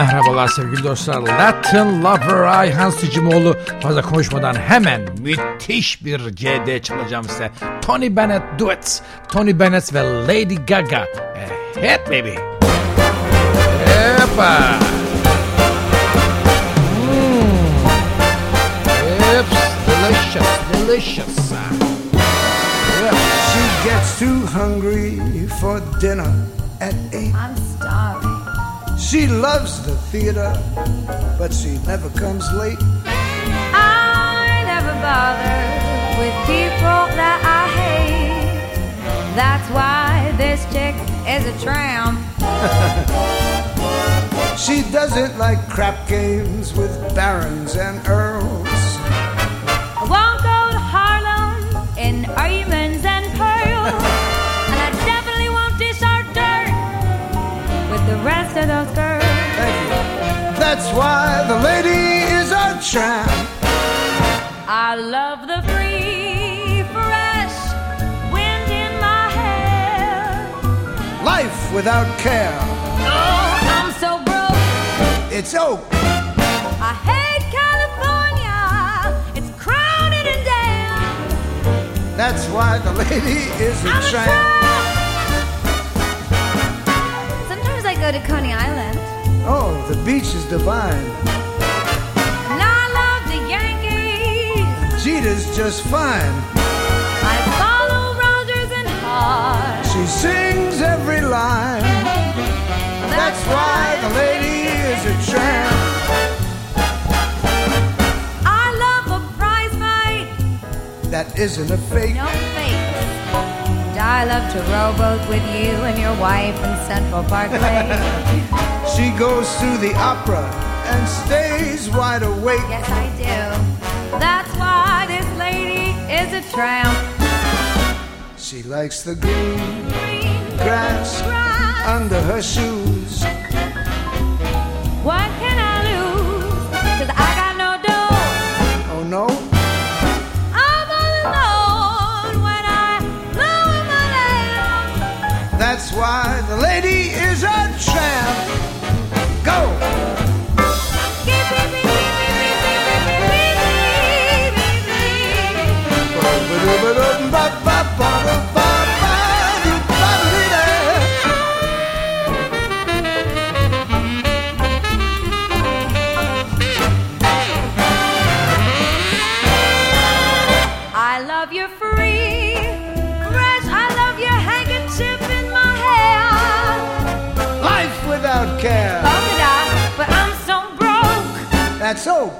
Merhabalar sevgili dostlar. Latin Lover Ayhan Sicimoğlu. Fazla konuşmadan hemen müthiş bir CD çalacağım size. Tony Bennett Duets. Tony Bennett ve Lady Gaga. A hit baby. Epa. Mm. It's delicious, delicious. Yep. She gets too hungry for dinner at eight. I'm. She loves the theater, but she never comes late. I never bother with people that I hate. That's why this chick is a tramp. She doesn't like crap games with barons and earls. I won't go to Harlem in diamonds and pearls. That's why the lady is a tramp. I love the free, fresh wind in my hair. Life without care. Oh, I'm so broke. It's oak. I hate California. It's crowded and damn. That's why the lady is a I'm a tramp. tramp. Sometimes I go to Coney Island. Oh, the beach is divine. And I love the Yankees. Jeter's just fine. I follow Rodgers and Hart. She sings every line. That's why the lady is a tramp. I love a prize fight. That isn't a fake. No fake. And I love to rowboat with you and your wife in Central Park Lake. She goes to the opera and stays wide awake. yes, I do. That's why this lady is a tramp. She likes the green Green grass grass. under her shoes. So.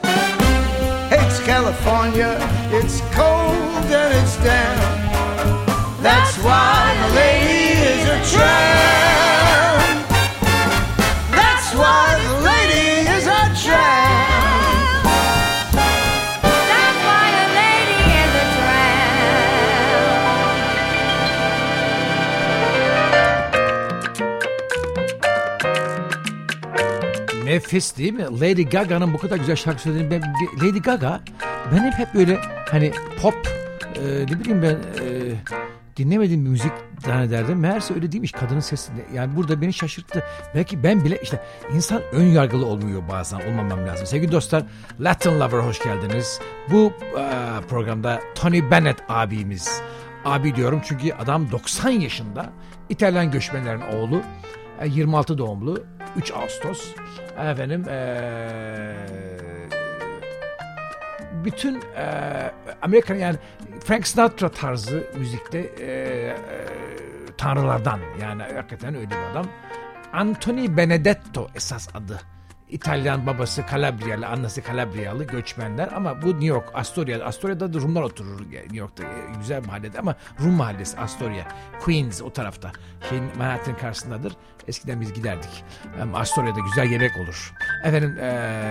Hates California. It's cold and it's damp. That's why the lady is a tramp. Nefis değil mi? Lady Gaga'nın bu kadar güzel şarkı söylediğini ben, Lady Gaga benim hep böyle hani pop e, ne bileyim ben e, dinlemediğim bir müzik zannederdim. Meğerse öyle değilmiş kadının sesi. Yani burada beni şaşırttı. Belki ben bile işte insan ön yargılı olmuyor bazen olmamam lazım. Sevgili dostlar Latin Lover hoş geldiniz. Bu e, programda Tony Bennett abimiz. Abi diyorum çünkü adam 90 yaşında İtalyan göçmenlerin oğlu. E, 26 doğumlu 3 Ağustos efendim eee, bütün eee Amerikan yani Frank Sinatra tarzı müzikte eee, tanrılardan yani hakikaten öyle bir adam. Anthony Benedetto esas adı. İtalyan babası Kalabriyalı, annesi Kalabriyalı göçmenler ama bu New York, Astoria. Astoria'da da Rumlar oturur New York'ta e, güzel mahallede ama Rum mahallesi Astoria. Queens o tarafta. Şeyin Manhattan karşısındadır. Eskiden biz giderdik. Em, Astoria'da güzel yemek olur. Efendim e,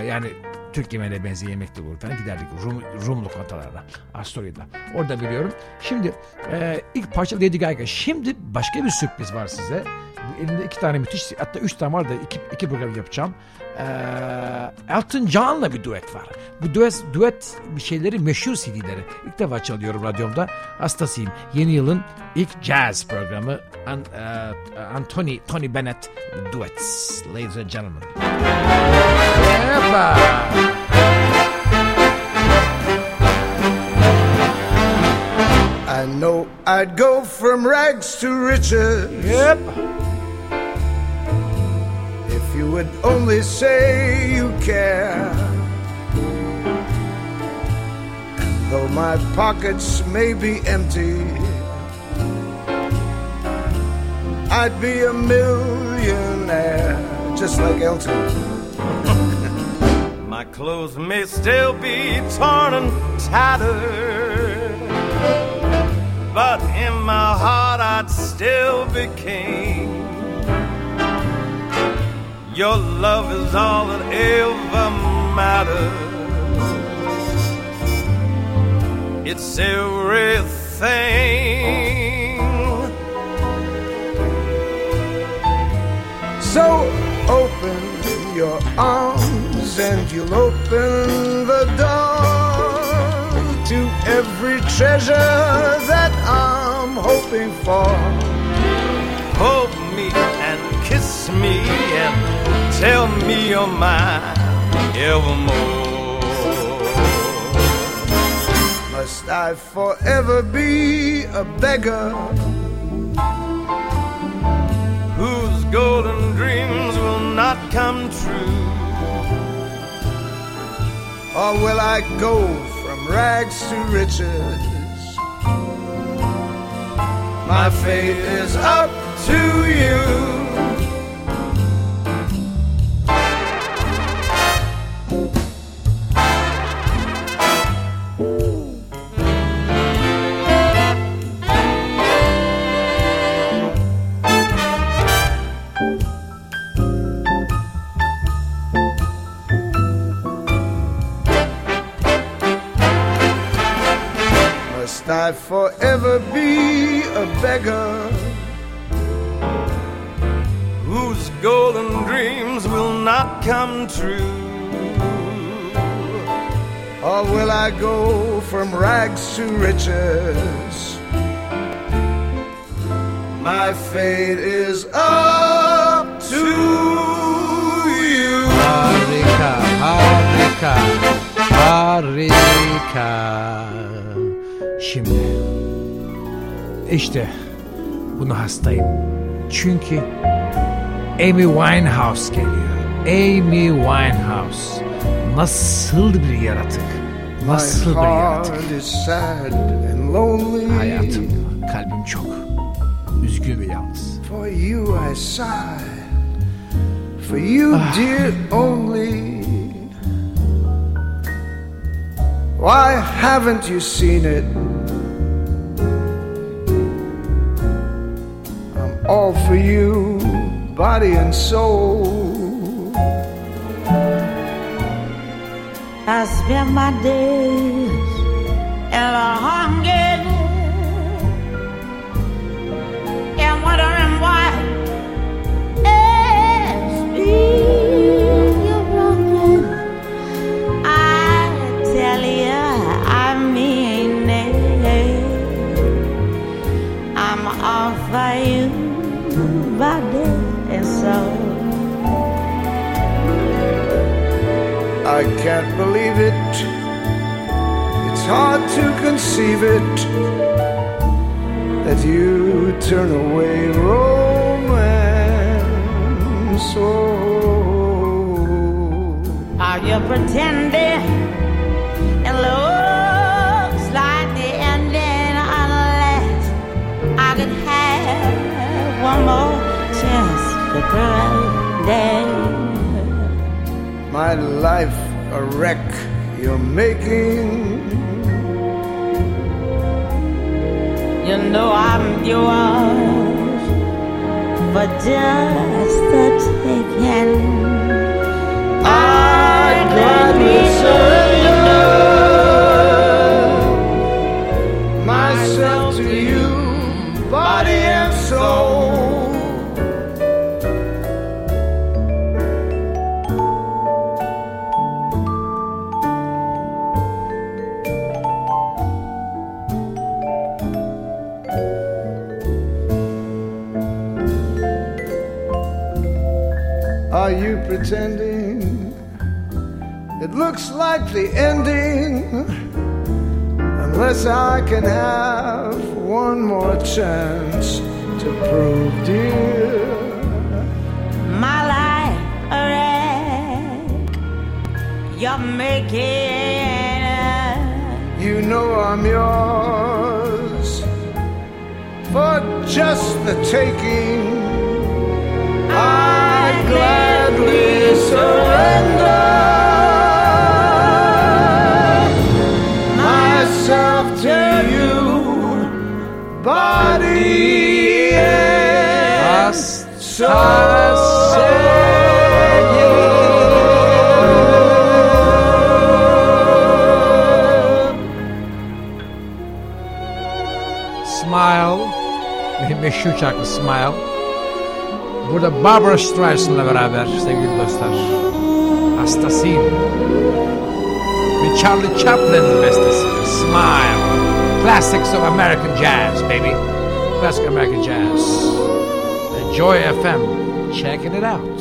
yani Türk yemeğine benzeyen yemek de olur falan giderdik Rum, Rum lokantalarına Astoria'da. Orada biliyorum. Şimdi e, ilk parça Lady Gaga. Şimdi başka bir sürpriz var size. Elimde iki tane müthiş hatta üç tane var da iki, iki program yapacağım. Ee, Elton John'la bir duet var. Bu duet, duet bir şeyleri meşhur CD'leri. İlk defa çalıyorum radyomda. Hastasıyım. Yeni yılın ilk jazz programı An, e, Anthony Tony Bennett Duets. Ladies and gentlemen. Yepa. I know I'd go from rags to riches Yep. Would only say you care. And though my pockets may be empty, I'd be a millionaire just like Elton. My clothes may still be torn and tattered, but in my heart I'd still be king. Your love is all that ever matters. It's everything. So open your arms and you'll open the door to every treasure that I'm hoping for. Hold me and kiss me and tell me oh you're mine evermore. Must I forever be a beggar whose golden dreams will not come true. or will I go from rags to riches? My fate is up to you. True. Or will I go from rags to riches? My fate is up to you. Harika, harika, harika. Şimdi işte bunu hastayım. Çünkü Amy Winehouse geliyor. Amy Winehouse. Nasıl bir yaratık? Nasıl bir yaratık? Hayatım, kalbim çok üzgün ve yalnız. For you I sigh. For you, dear, only. Why haven't you seen it? I'm all for you, body and soul. I spend my days in a hunger can't believe it. It's hard to conceive it that you turn away romance. Oh, Are you pretending? It looks like the ending unless I could have one more chance to pretend. my life a wreck you're making. You know I'm yours for just the taking. Looks like the ending, unless I can have one more chance to prove, dear. My life a wreck. You're making it. You know I'm yours for just the taking. I gladly surrender body and soul. Smile. Meşhur şarkı Smile. Burada Barbara Streisand'la beraber sevgili dostlar. Hastasıyım. Ve Charlie Chaplin bestesi Smile. Classics of American Jazz baby. Classic American Jazz. The Joy FM. Checking it out.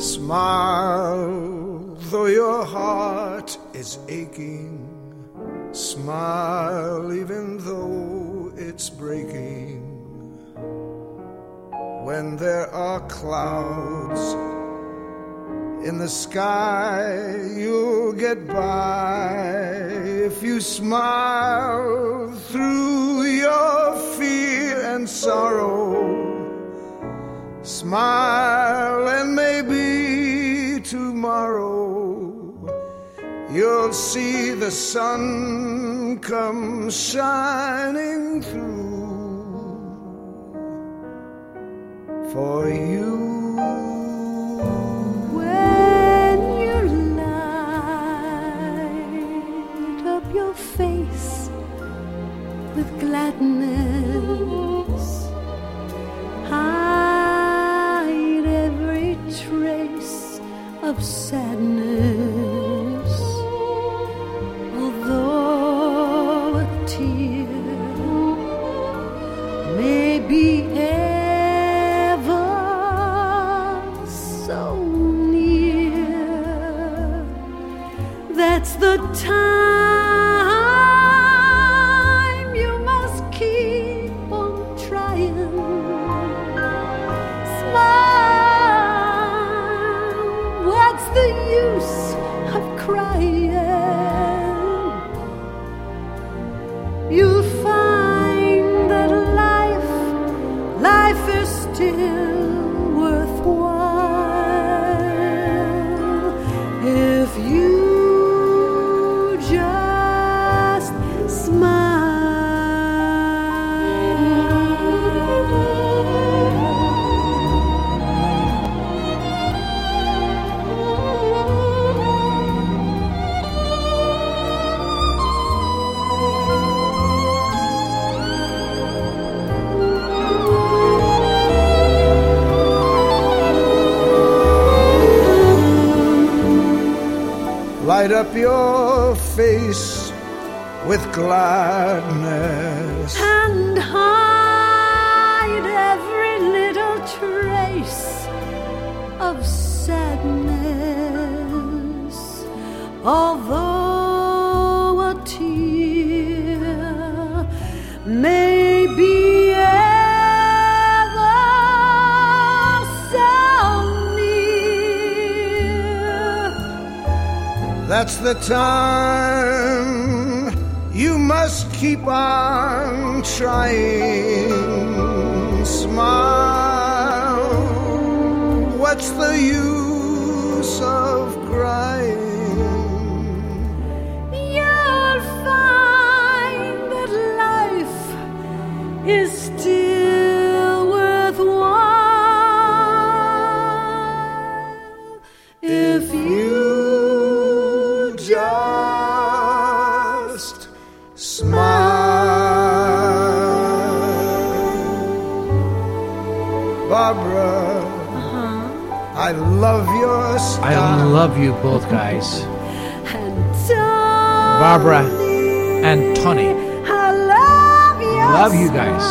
Smile, though your heart is aching. Smile, even though it's breaking. When there are clouds in the sky, you'll get by if you smile through your fear and sorrow. Smile and maybe tomorrow you'll see the sun come shining through for you. With gladness, hide every trace of sadness. With gladness. and hide every little trace of sadness. Although a tear may be ever so near. That's the time keep on trying. You both guys. Barbara and Tony. I love you. Love you guys.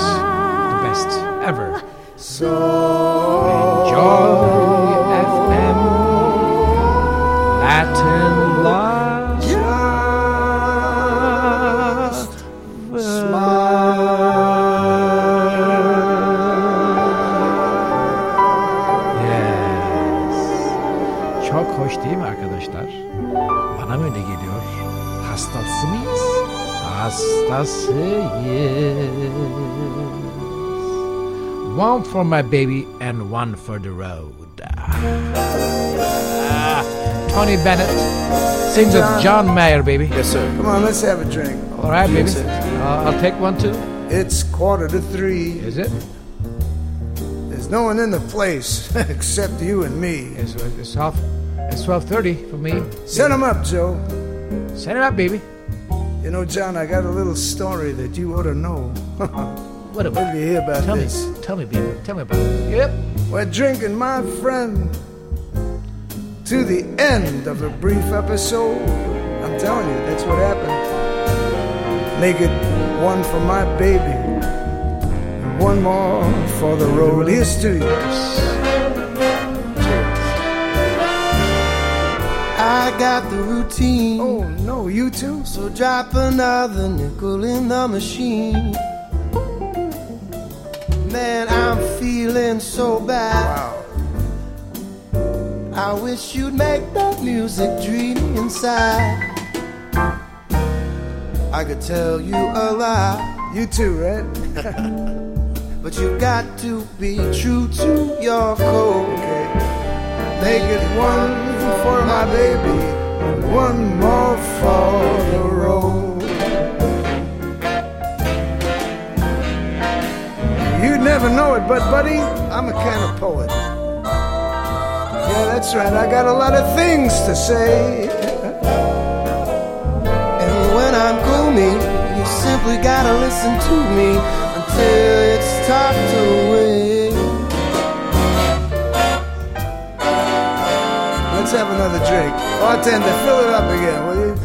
The best ever. So One for my baby and one for the road. Ah, Tony Bennett sings with John Mayer, baby. Yes, sir. Come on, let's have a drink. All right, baby. Yes, sir. Uh, I'll take one too. It's quarter to three. Is it? There's no one in the place except you and me. It's, it's half. It's twelve thirty for me. Set 'em up, Joe. Set it up, baby. You know, John, I got a little story that you ought to know. What What about? did you hear about Tell this? me. Tell me, baby. Tell me about it. Yep. We're drinking, my friend, to the end of a brief episode. I'm telling you, that's what happened. Make it one for my baby, and one more for the road. Here's to you. I got the routine. Oh no, you too? So drop another nickel in the machine. Man, I'm feeling so bad. Wow. I wish you'd make that music dream inside. I could tell you a lie, You too, right? but you got to be true to your code. Okay. Make it one for my baby, one more for the road. You'd never know it, but buddy, I'm a kind of poet. Yeah, that's right. I got a lot of things to say. And when I'm gloomy, you simply gotta listen to me until it's tucked away. Let's have another drink. Bartender, fill it up again, will you?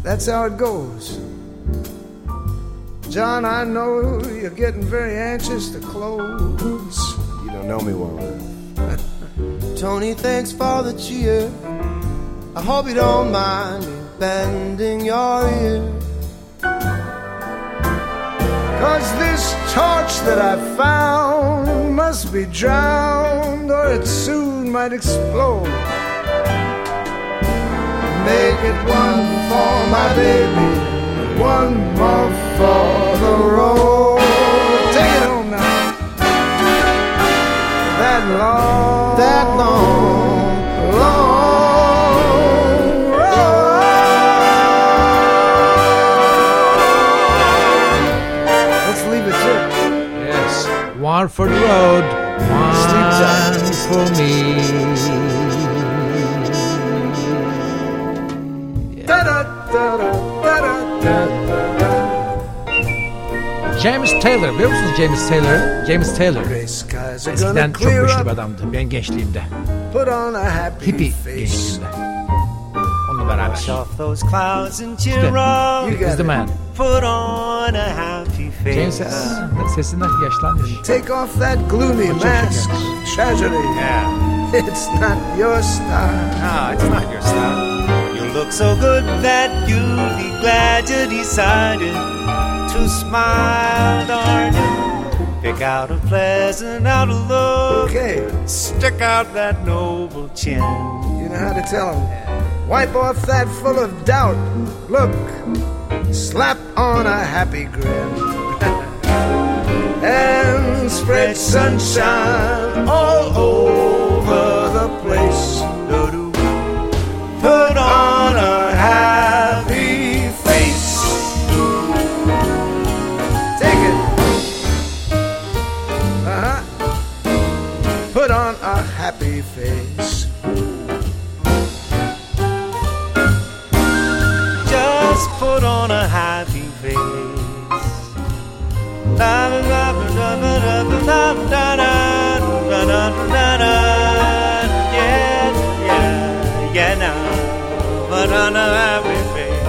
That's how it goes. John, I know you're getting very anxious to close. You don't know me well. Tony, thanks for the cheer. I hope you don't mind me bending your ear. Cause this torch that I found must be drowned or it soon might explode. Make it one for my baby, one more for the road. Take it home now. That long, That long, long road. Let's leave it there. Yes. One for the road. One for me. James Taylor. Biliyor musunuz James Taylor? James Taylor. Eskiden çok güçlü bir adamdı. Ben gençliğimde. Put on a happy Hippie face. gençliğimde. Onunla beraber. İşte. He's the man. Put on a happy James sesinden yaşlanmış. Take off that gloomy mask. Tragedy. Yeah. It's not your style. No, it's not your style. You look so good that you'll be glad you decided to smile, darling. Pick out a pleasant outlook. Okay, Stick out that noble chin. you know how to tell them. Wipe off that full of doubt. Look, slap on a happy grin. and spread sunshine all over Put on a happy face.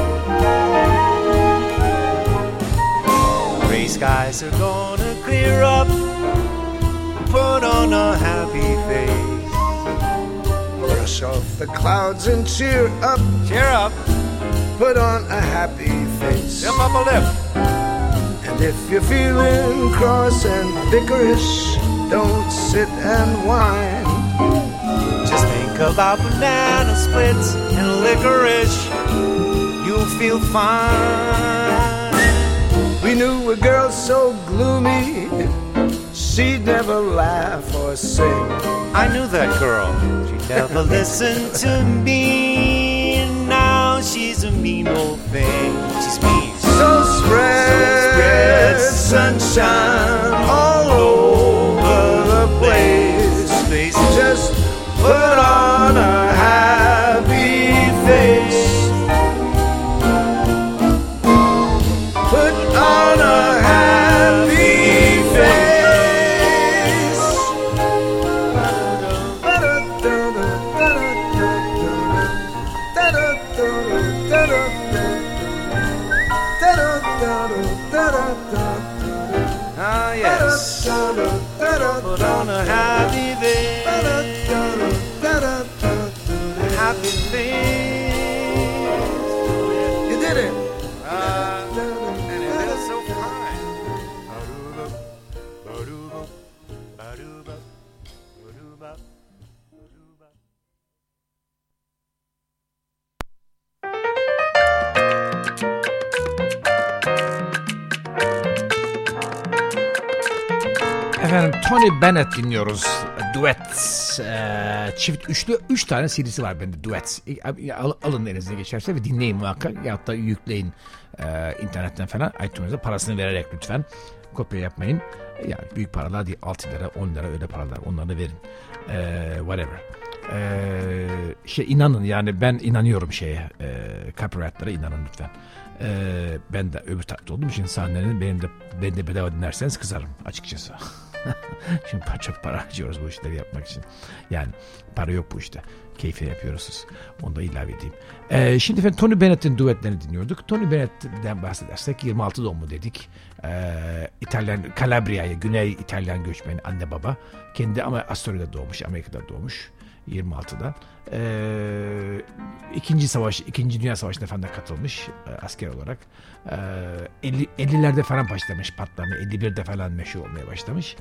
Gray skies are gonna clear up. Put on a happy face. brush off the clouds and cheer up. Cheer up. Put on a happy face. Zip up a lip. And if you're feeling cross and bickerish, don't sit and whine. Think about banana splits and licorice. You'll feel fine. We knew a girl so gloomy, she'd never laugh or sing. I knew that girl. She never listened to me. And now she's a mean old thing. She's mean. So spread, sunshine all over çift üçlü üç tane CD'si var bende duet. E, al- Alın elinize geçerse ve dinleyin muhakkak. Ya da yükleyin e, internetten falan. iTunes'da parasını vererek lütfen. Kopya yapmayın. Yani büyük paralar değil. 6 lira 10 lira öyle paralar. Onları verin. Ee, whatever. Ee, şey inanın yani ben inanıyorum şeye. E, copyright'lara inanın lütfen. Ee, ben de öbür tarafta olduğum için sahnenin benim de, ben de bedava dinlerseniz kızarım açıkçası. Şimdi çok para harcıyoruz bu işleri yapmak için. Yani para yok bu işte. Keyfi yapıyoruz. Onu da ilave edeyim. Ee, şimdi efendim Tony Bennett'in duetlerini dinliyorduk. Tony Bennett'den bahsedersek 26 doğumlu dedik. Ee, İtalyan, Calabria'ya, Güney İtalyan göçmeni anne baba. Kendi ama Astoria'da doğmuş, Amerika'da doğmuş. 26'da. Ee, İkinci savaş, İkinci Dünya Savaşı'na falan da katılmış e, asker olarak. Ee, 50, 50'lerde falan başlamış patlama. 51'de falan meşhur olmaya başlamış.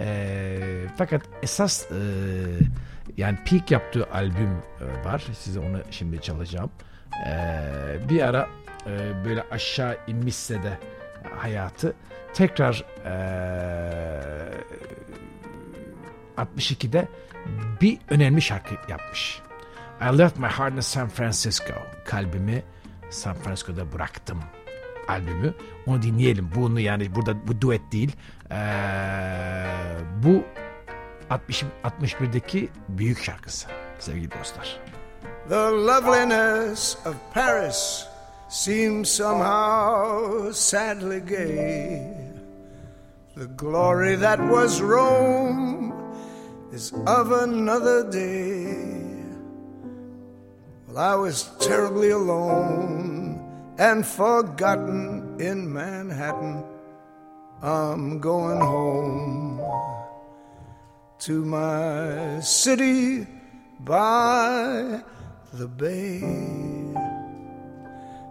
Ee, fakat esas e, yani peak yaptığı albüm e, var. Size onu şimdi çalacağım. Ee, bir ara e, böyle aşağı inmişse de hayatı tekrar e, 62'de bir önemli şarkı yapmış. I left my heart in San Francisco. Kalbimi San Francisco'da bıraktım albümü. Onu dinleyelim. Bunu yani burada bu duet değil. Bu 60 61'deki büyük şarkısı sevgili dostlar. The loveliness of Paris seems somehow sadly gay. The glory that was Rome is of another day. Well, I was terribly alone and forgotten in Manhattan. I'm going home to my city by the bay.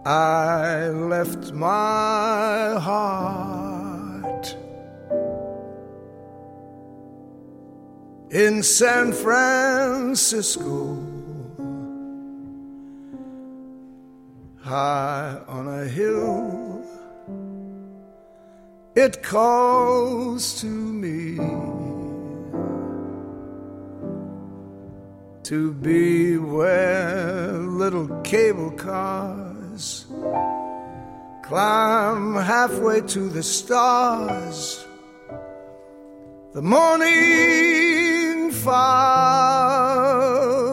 I left my heart in San Francisco, high on a hill. It calls to me to be where little cable cars climb halfway to the stars. The morning fog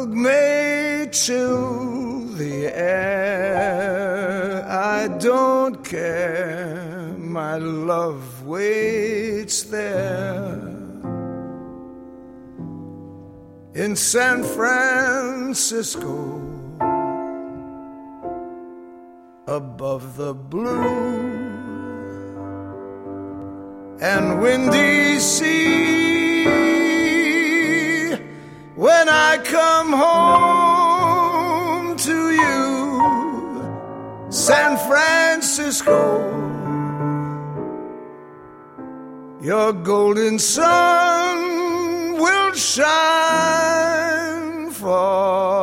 may chill the air. I don't care, my love waits there in San Francisco above the blue and windy sea. When I come home to you, San Francisco, your golden sun will shine for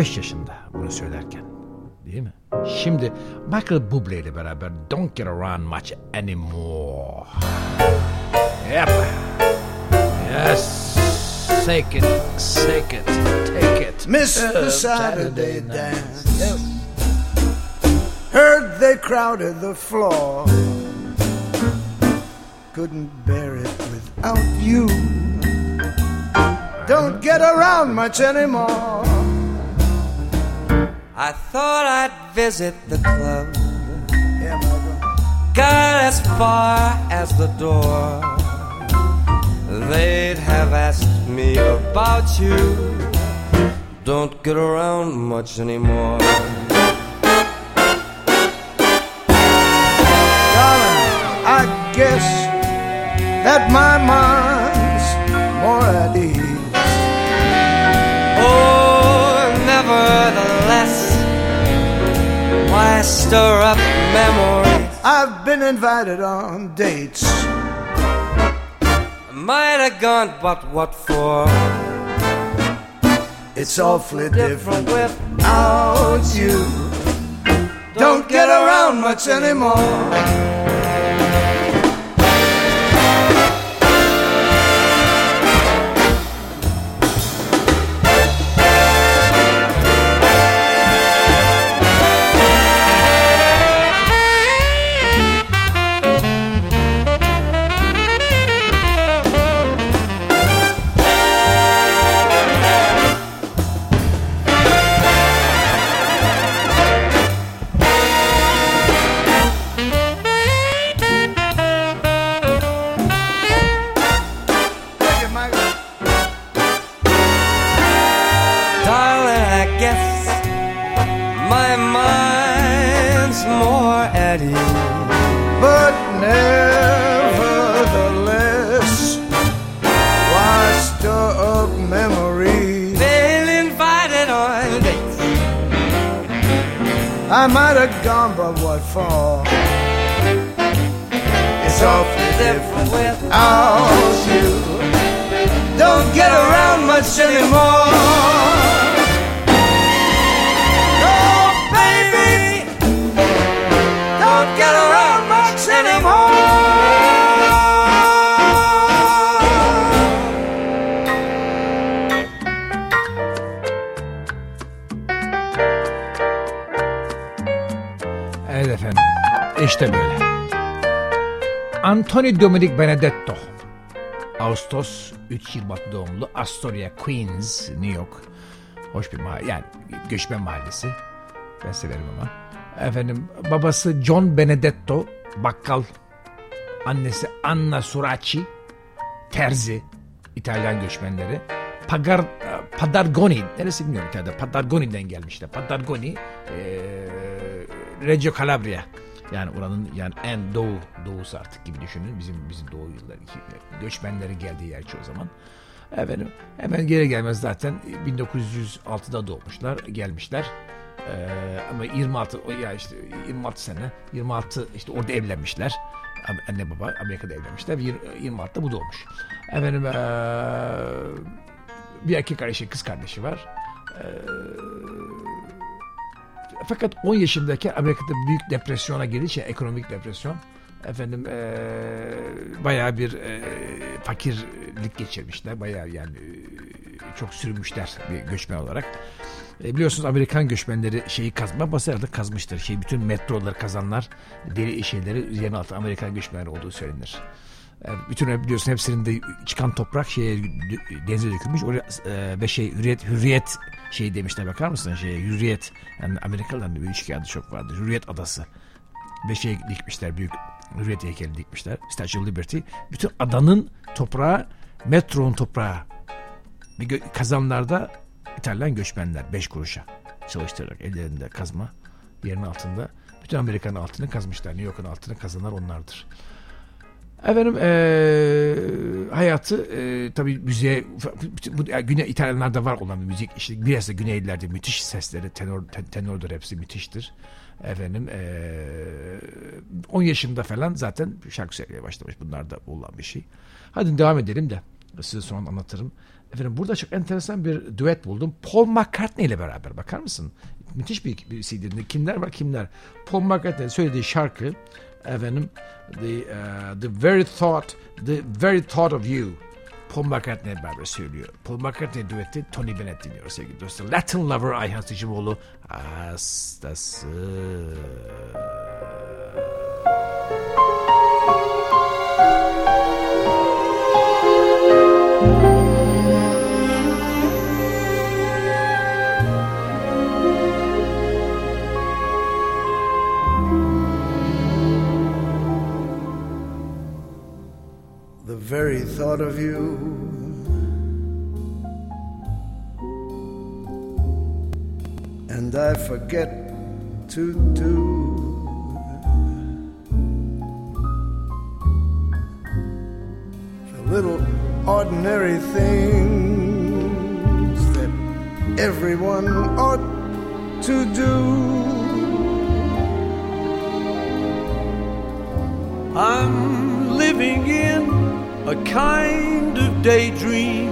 45 yaşında bunu söylerken. Değil mi? Şimdi Michael Bublé ile beraber Don't Get Around Much Anymore. Yep. Yes. Take it, take it, take it. Miss oh, the Saturday, Saturday dance. Yep. Heard they crowded the floor. Couldn't bear it without you. Don't get around much anymore. I thought I'd visit the club. Got as far as the door. They'd have asked me about you. Don't get around much anymore. Darling, I guess that my mind's more at ease. Why stir up memories? I've been invited on dates. Might have gone, but what for? It's awfully Different without you. Don't get around much anymore. Anthony Dominic Benedetto. Ağustos 3 Şubat doğumlu Astoria, Queens, New York. Hoş bir mahalle. Yani göçmen mahallesi. Ben severim ama. Efendim babası John Benedetto bakkal. Annesi Anna Suraci terzi. İtalyan göçmenleri. Pagar, Padargoni, neresi bilmiyorum İtalya'da. Padargoni'den gelmişler. Padargoni, e, Reggio Calabria. Yani oranın yani en doğu doğusu artık gibi düşünün. Bizim bizim doğu yılları göçmenleri geldiği yer çoğu zaman. Efendim hemen geri gelmez zaten 1906'da doğmuşlar, gelmişler. Ee, ama 26 o ya işte 26 sene 26 işte orada evlenmişler. Anne baba Amerika'da evlenmişler. 26'da bu doğmuş. Efendim ee, bir erkek kardeşi, kız kardeşi var. Ee, fakat 10 yaşındayken Amerika'da büyük depresyona girdi. ekonomik depresyon. Efendim e, bayağı bir e, fakirlik geçirmişler. Bayağı yani e, çok sürmüşler bir göçmen olarak. E, biliyorsunuz Amerikan göçmenleri şeyi kazma basarda kazmıştır. Şey bütün metroları kazanlar deri şeyleri yerin altı Amerikan göçmenleri olduğu söylenir. E, bütün biliyorsun hepsinin de çıkan toprak şeye denize dökülmüş. Oraya, e, ve şey hürriyet hürriyet şey demişler bakar mısın şeye hürriyet yani Amerikalıların bir üçgen adı çok vardır. Hürriyet adası ve şey dikmişler büyük hürriyet heykeli dikmişler. Statue of Liberty. Bütün adanın toprağı metronun toprağı. Bir kazanlarda İtalyan göçmenler beş kuruşa çalıştırarak ellerinde kazma yerin altında bütün Amerika'nın altını kazmışlar. New York'un altını kazanlar onlardır. Efendim ee, hayatı e, tabii müziğe bu Güney İtalyanlarda var olan bir müzik işte biraz da Güneylilerde müthiş sesleri tenor ten, tenordur hepsi müthiştir. Efendim ee, 10 yaşında falan zaten şarkı söylemeye başlamış. Bunlar da olan bir şey. Hadi devam edelim de size sonra anlatırım. Efendim burada çok enteresan bir duet buldum. Paul McCartney ile beraber bakar mısın? Müthiş bir, bir CD'de. Kimler var kimler? Paul McCartney'in söylediği şarkı efendim the, uh, the very thought the very thought of you Paul McCartney beraber söylüyor. Paul McCartney duetti Tony Bennett dinliyor sevgili dostlar. Latin Lover Ayhan Sicimoğlu hastası. Very thought of you. And I forget to do the little ordinary things that everyone ought to do. I'm living in a kind of daydream.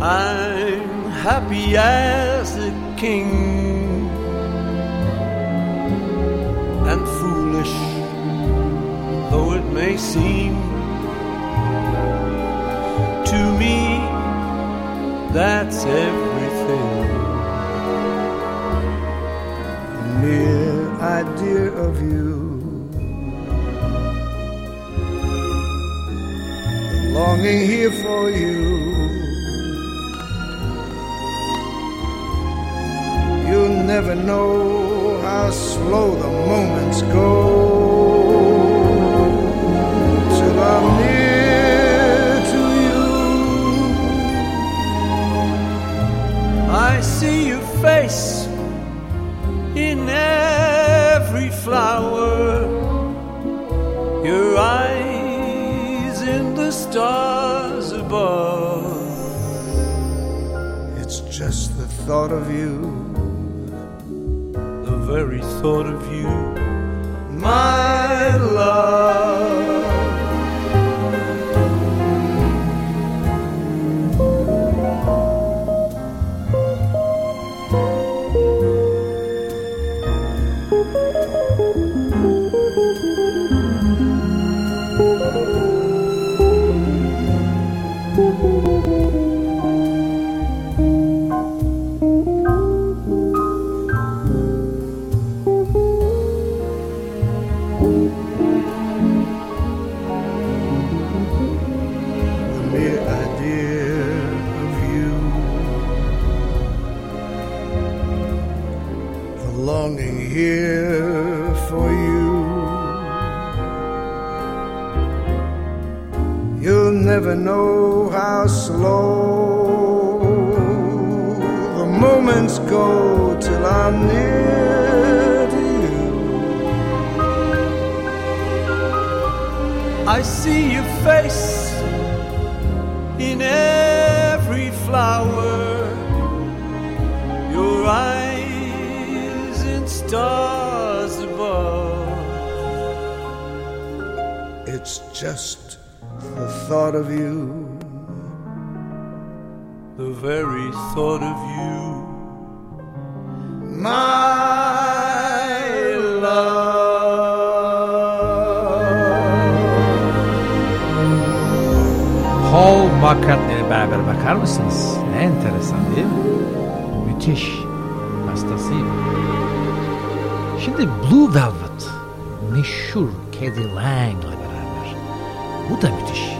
I'm happy as a king and foolish though it may seem to me that's everything. The mere idea of you longing here for you. You'll never know how slow the moments go till I'm near to you. I see your face in every flower. Your eyes stars above. It's just the thought of you, the very thought of you, my love. Know how slow the moments go till I'm near to you. I see your face in every flower, your eyes in stars above. It's just the thought of you. The very thought of you. My love. Paul McCartney ile beraber bakar mısınız? Ne enteresan değil mi? Müthiş. Hastasıyım. Şimdi Blue Velvet meşhur Caddy Lang ile beraber. Bu da müthiş.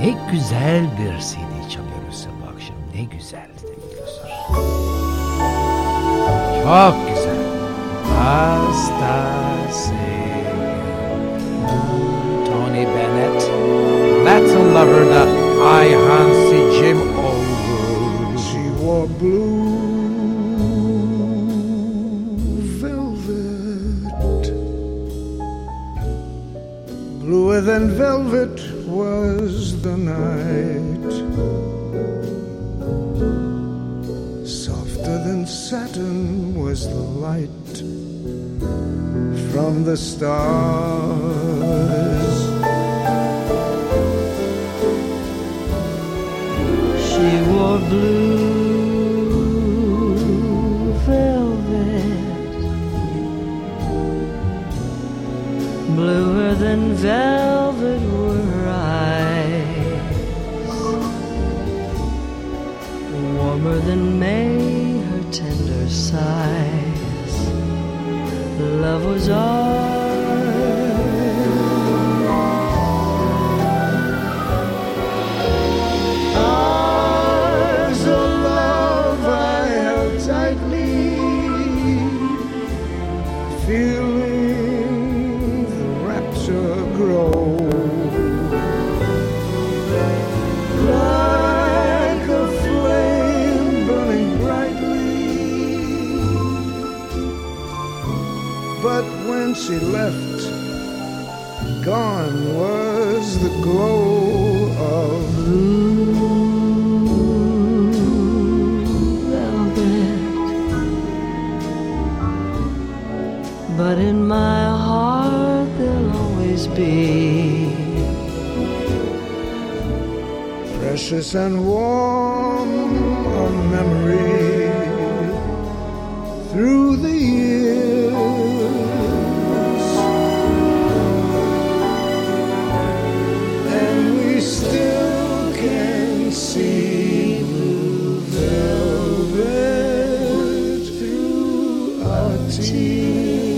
Ne güzel bir CD çalıyoruz size bu akşam. Ne güzel dinliyorsunuz. Çok güzel. Hastasıyım. Tony Bennett. Latin Lover'da Ayhan Sicim oldu. She wore blue velvet. Bluer than velvet the night. Softer than satin was the light from the stars. She wore blue velvet, bluer than velvet Love she left, gone was the glow of blue velvet. But in my heart there'll always be precious and warm through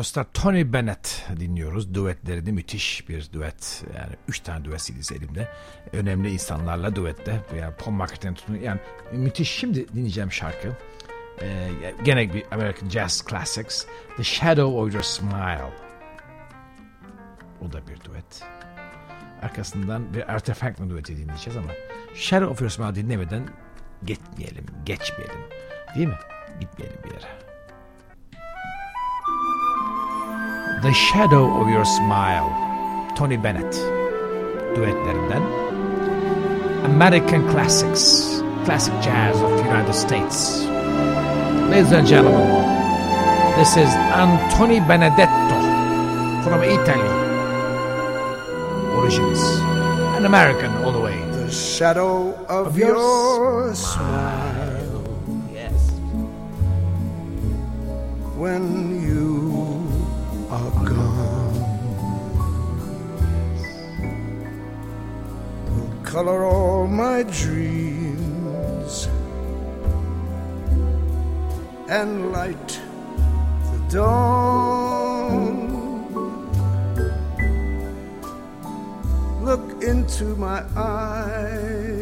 dostlar Tony Bennett dinliyoruz. Duetlerini müthiş bir duet. Yani üç tane duet CD'si elimde. Önemli insanlarla duette. Yani Paul McCartney'den tutun. Yani müthiş. Şimdi dinleyeceğim şarkı. Ee, gene bir American Jazz Classics. The Shadow of Your Smile. O da bir duet. Arkasından bir Franklin dueti dinleyeceğiz ama Shadow of Your Smile dinlemeden gitmeyelim, geçmeyelim. Değil mi? Gitmeyelim bir yere. The Shadow of Your Smile Tony Bennett. Duetlerinden American Classics Classic Jazz of the United States. Ladies and gentlemen This is Anthony Benedetto from Italy. Origins An American all the way. The shadow of, Of your your smile. Yes. When color all my dreams and light the dawn. Look into my eyes,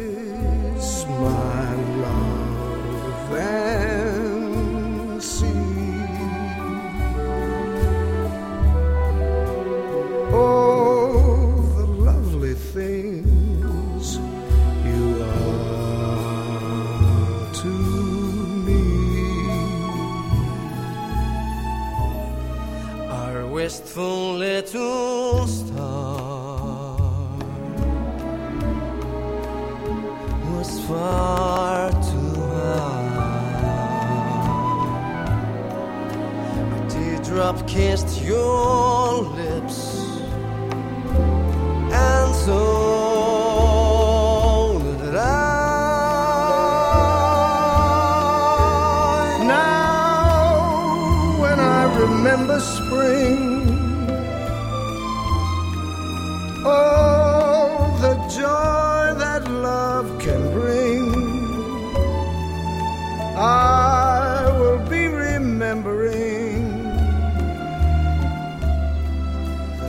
wistful little star was far too high. A teardrop kissed your lips,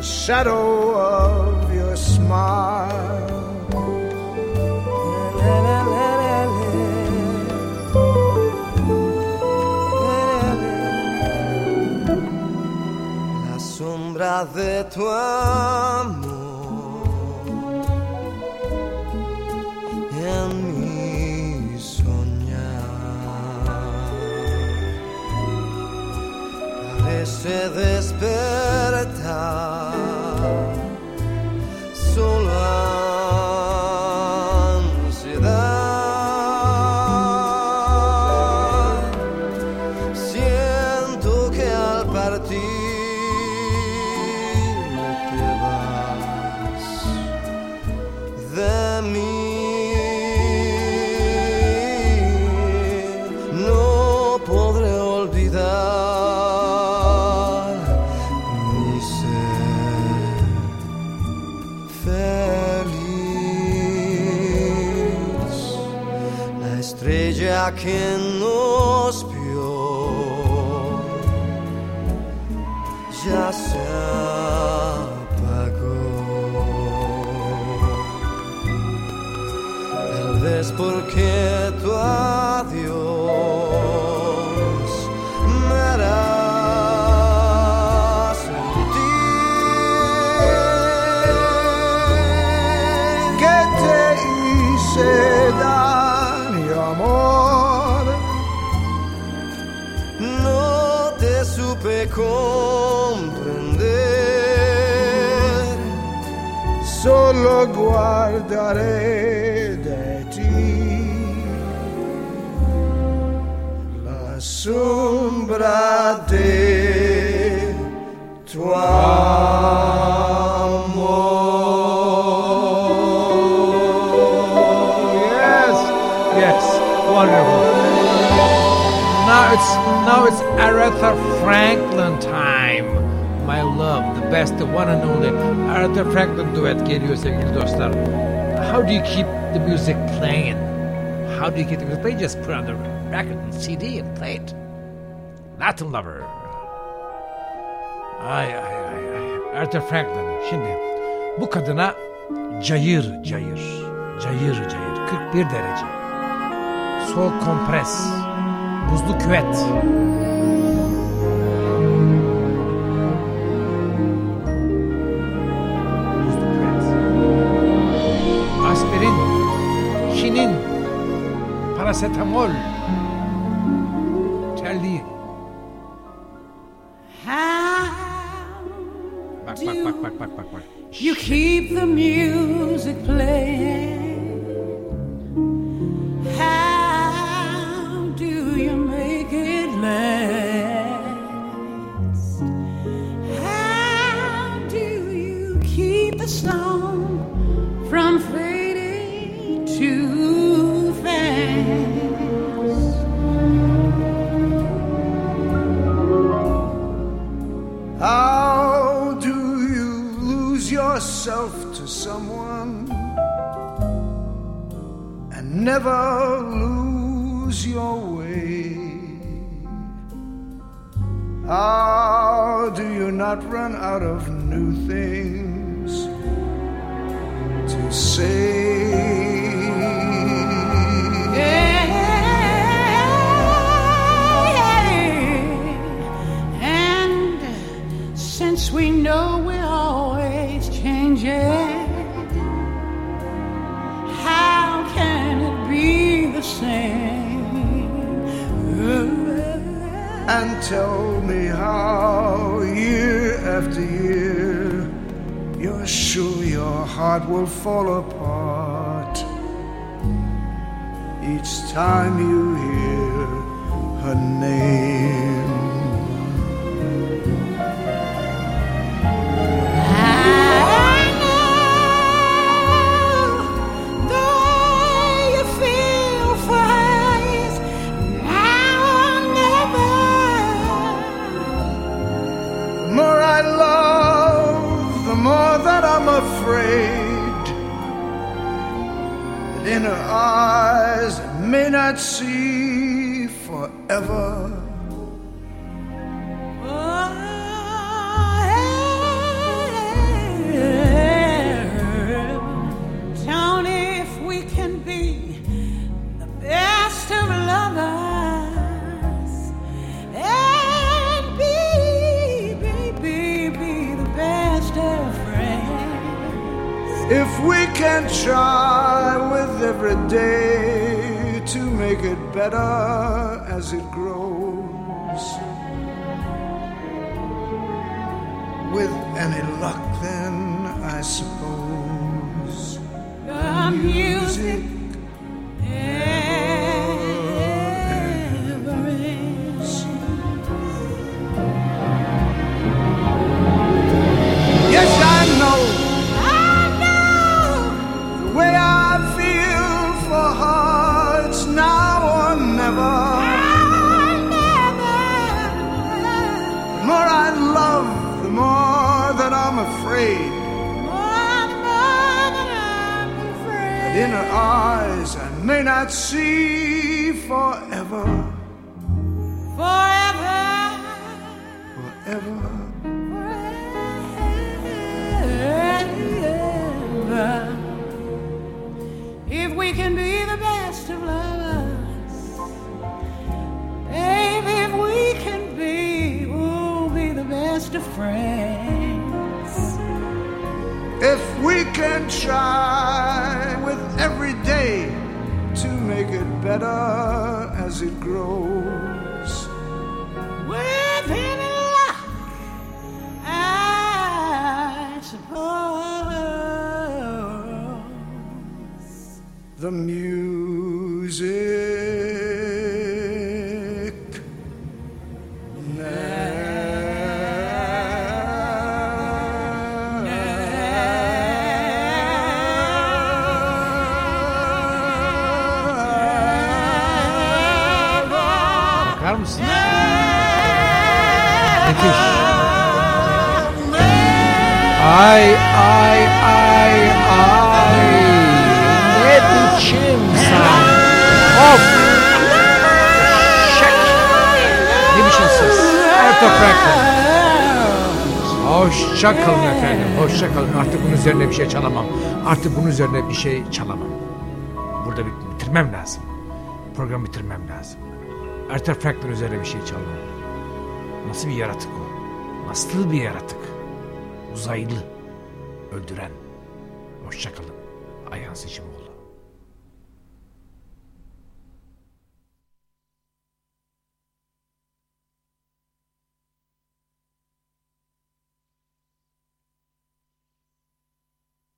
the shadow of your smile. La sombra de tu amor hice daño, amor. No te supe comprender. Solo guardaré de ti la sombra de tu. Now it's now it's Aretha Franklin time. My love, the best, the one and only Aretha Franklin duet geliyor sevgili dostlar. How do you keep the music playing? How do you keep the music playing? Just put on the record and CD and play it. Latin Lover. Ay ay ay ay. Aretha Franklin. Şimdi bu kadına cayır cayır, cayır cayır, 41 derece. Sol kompres, buzlu küvet. Buzlu küvet. Aspirin, kinin, parasetamol, song from fading too fast? How do you lose yourself to someone and never lose your way? How do you not run out of new things and since we know we're always changing, how can it be the same? And tell me how heart will fall apart each time you hear her name. In her eyes may not see forever. We can try with every day to make it better as it grows, with any luck, then I suppose. The music may not see forever, Forever, forever. forever. If we can be the best of lovers, baby, if we can be, we'll be the best of friends. If we can try the music now. now. Bakar mısın? Müthiş. I. Franklin. Hoşça kalın efendim. Hoşça kalın. Artık bunun üzerine bir şey çalamam. Artık bunun üzerine bir şey çalamam. Burada bit- bitirmem lazım. Programı bitirmem lazım. Arthur Franklin üzerine bir şey çalmam. Nasıl bir yaratık o? Nasıl bir yaratık? Uzaylı. Öldüren. Hoşça kalın. Ayhan Seçimoğlu.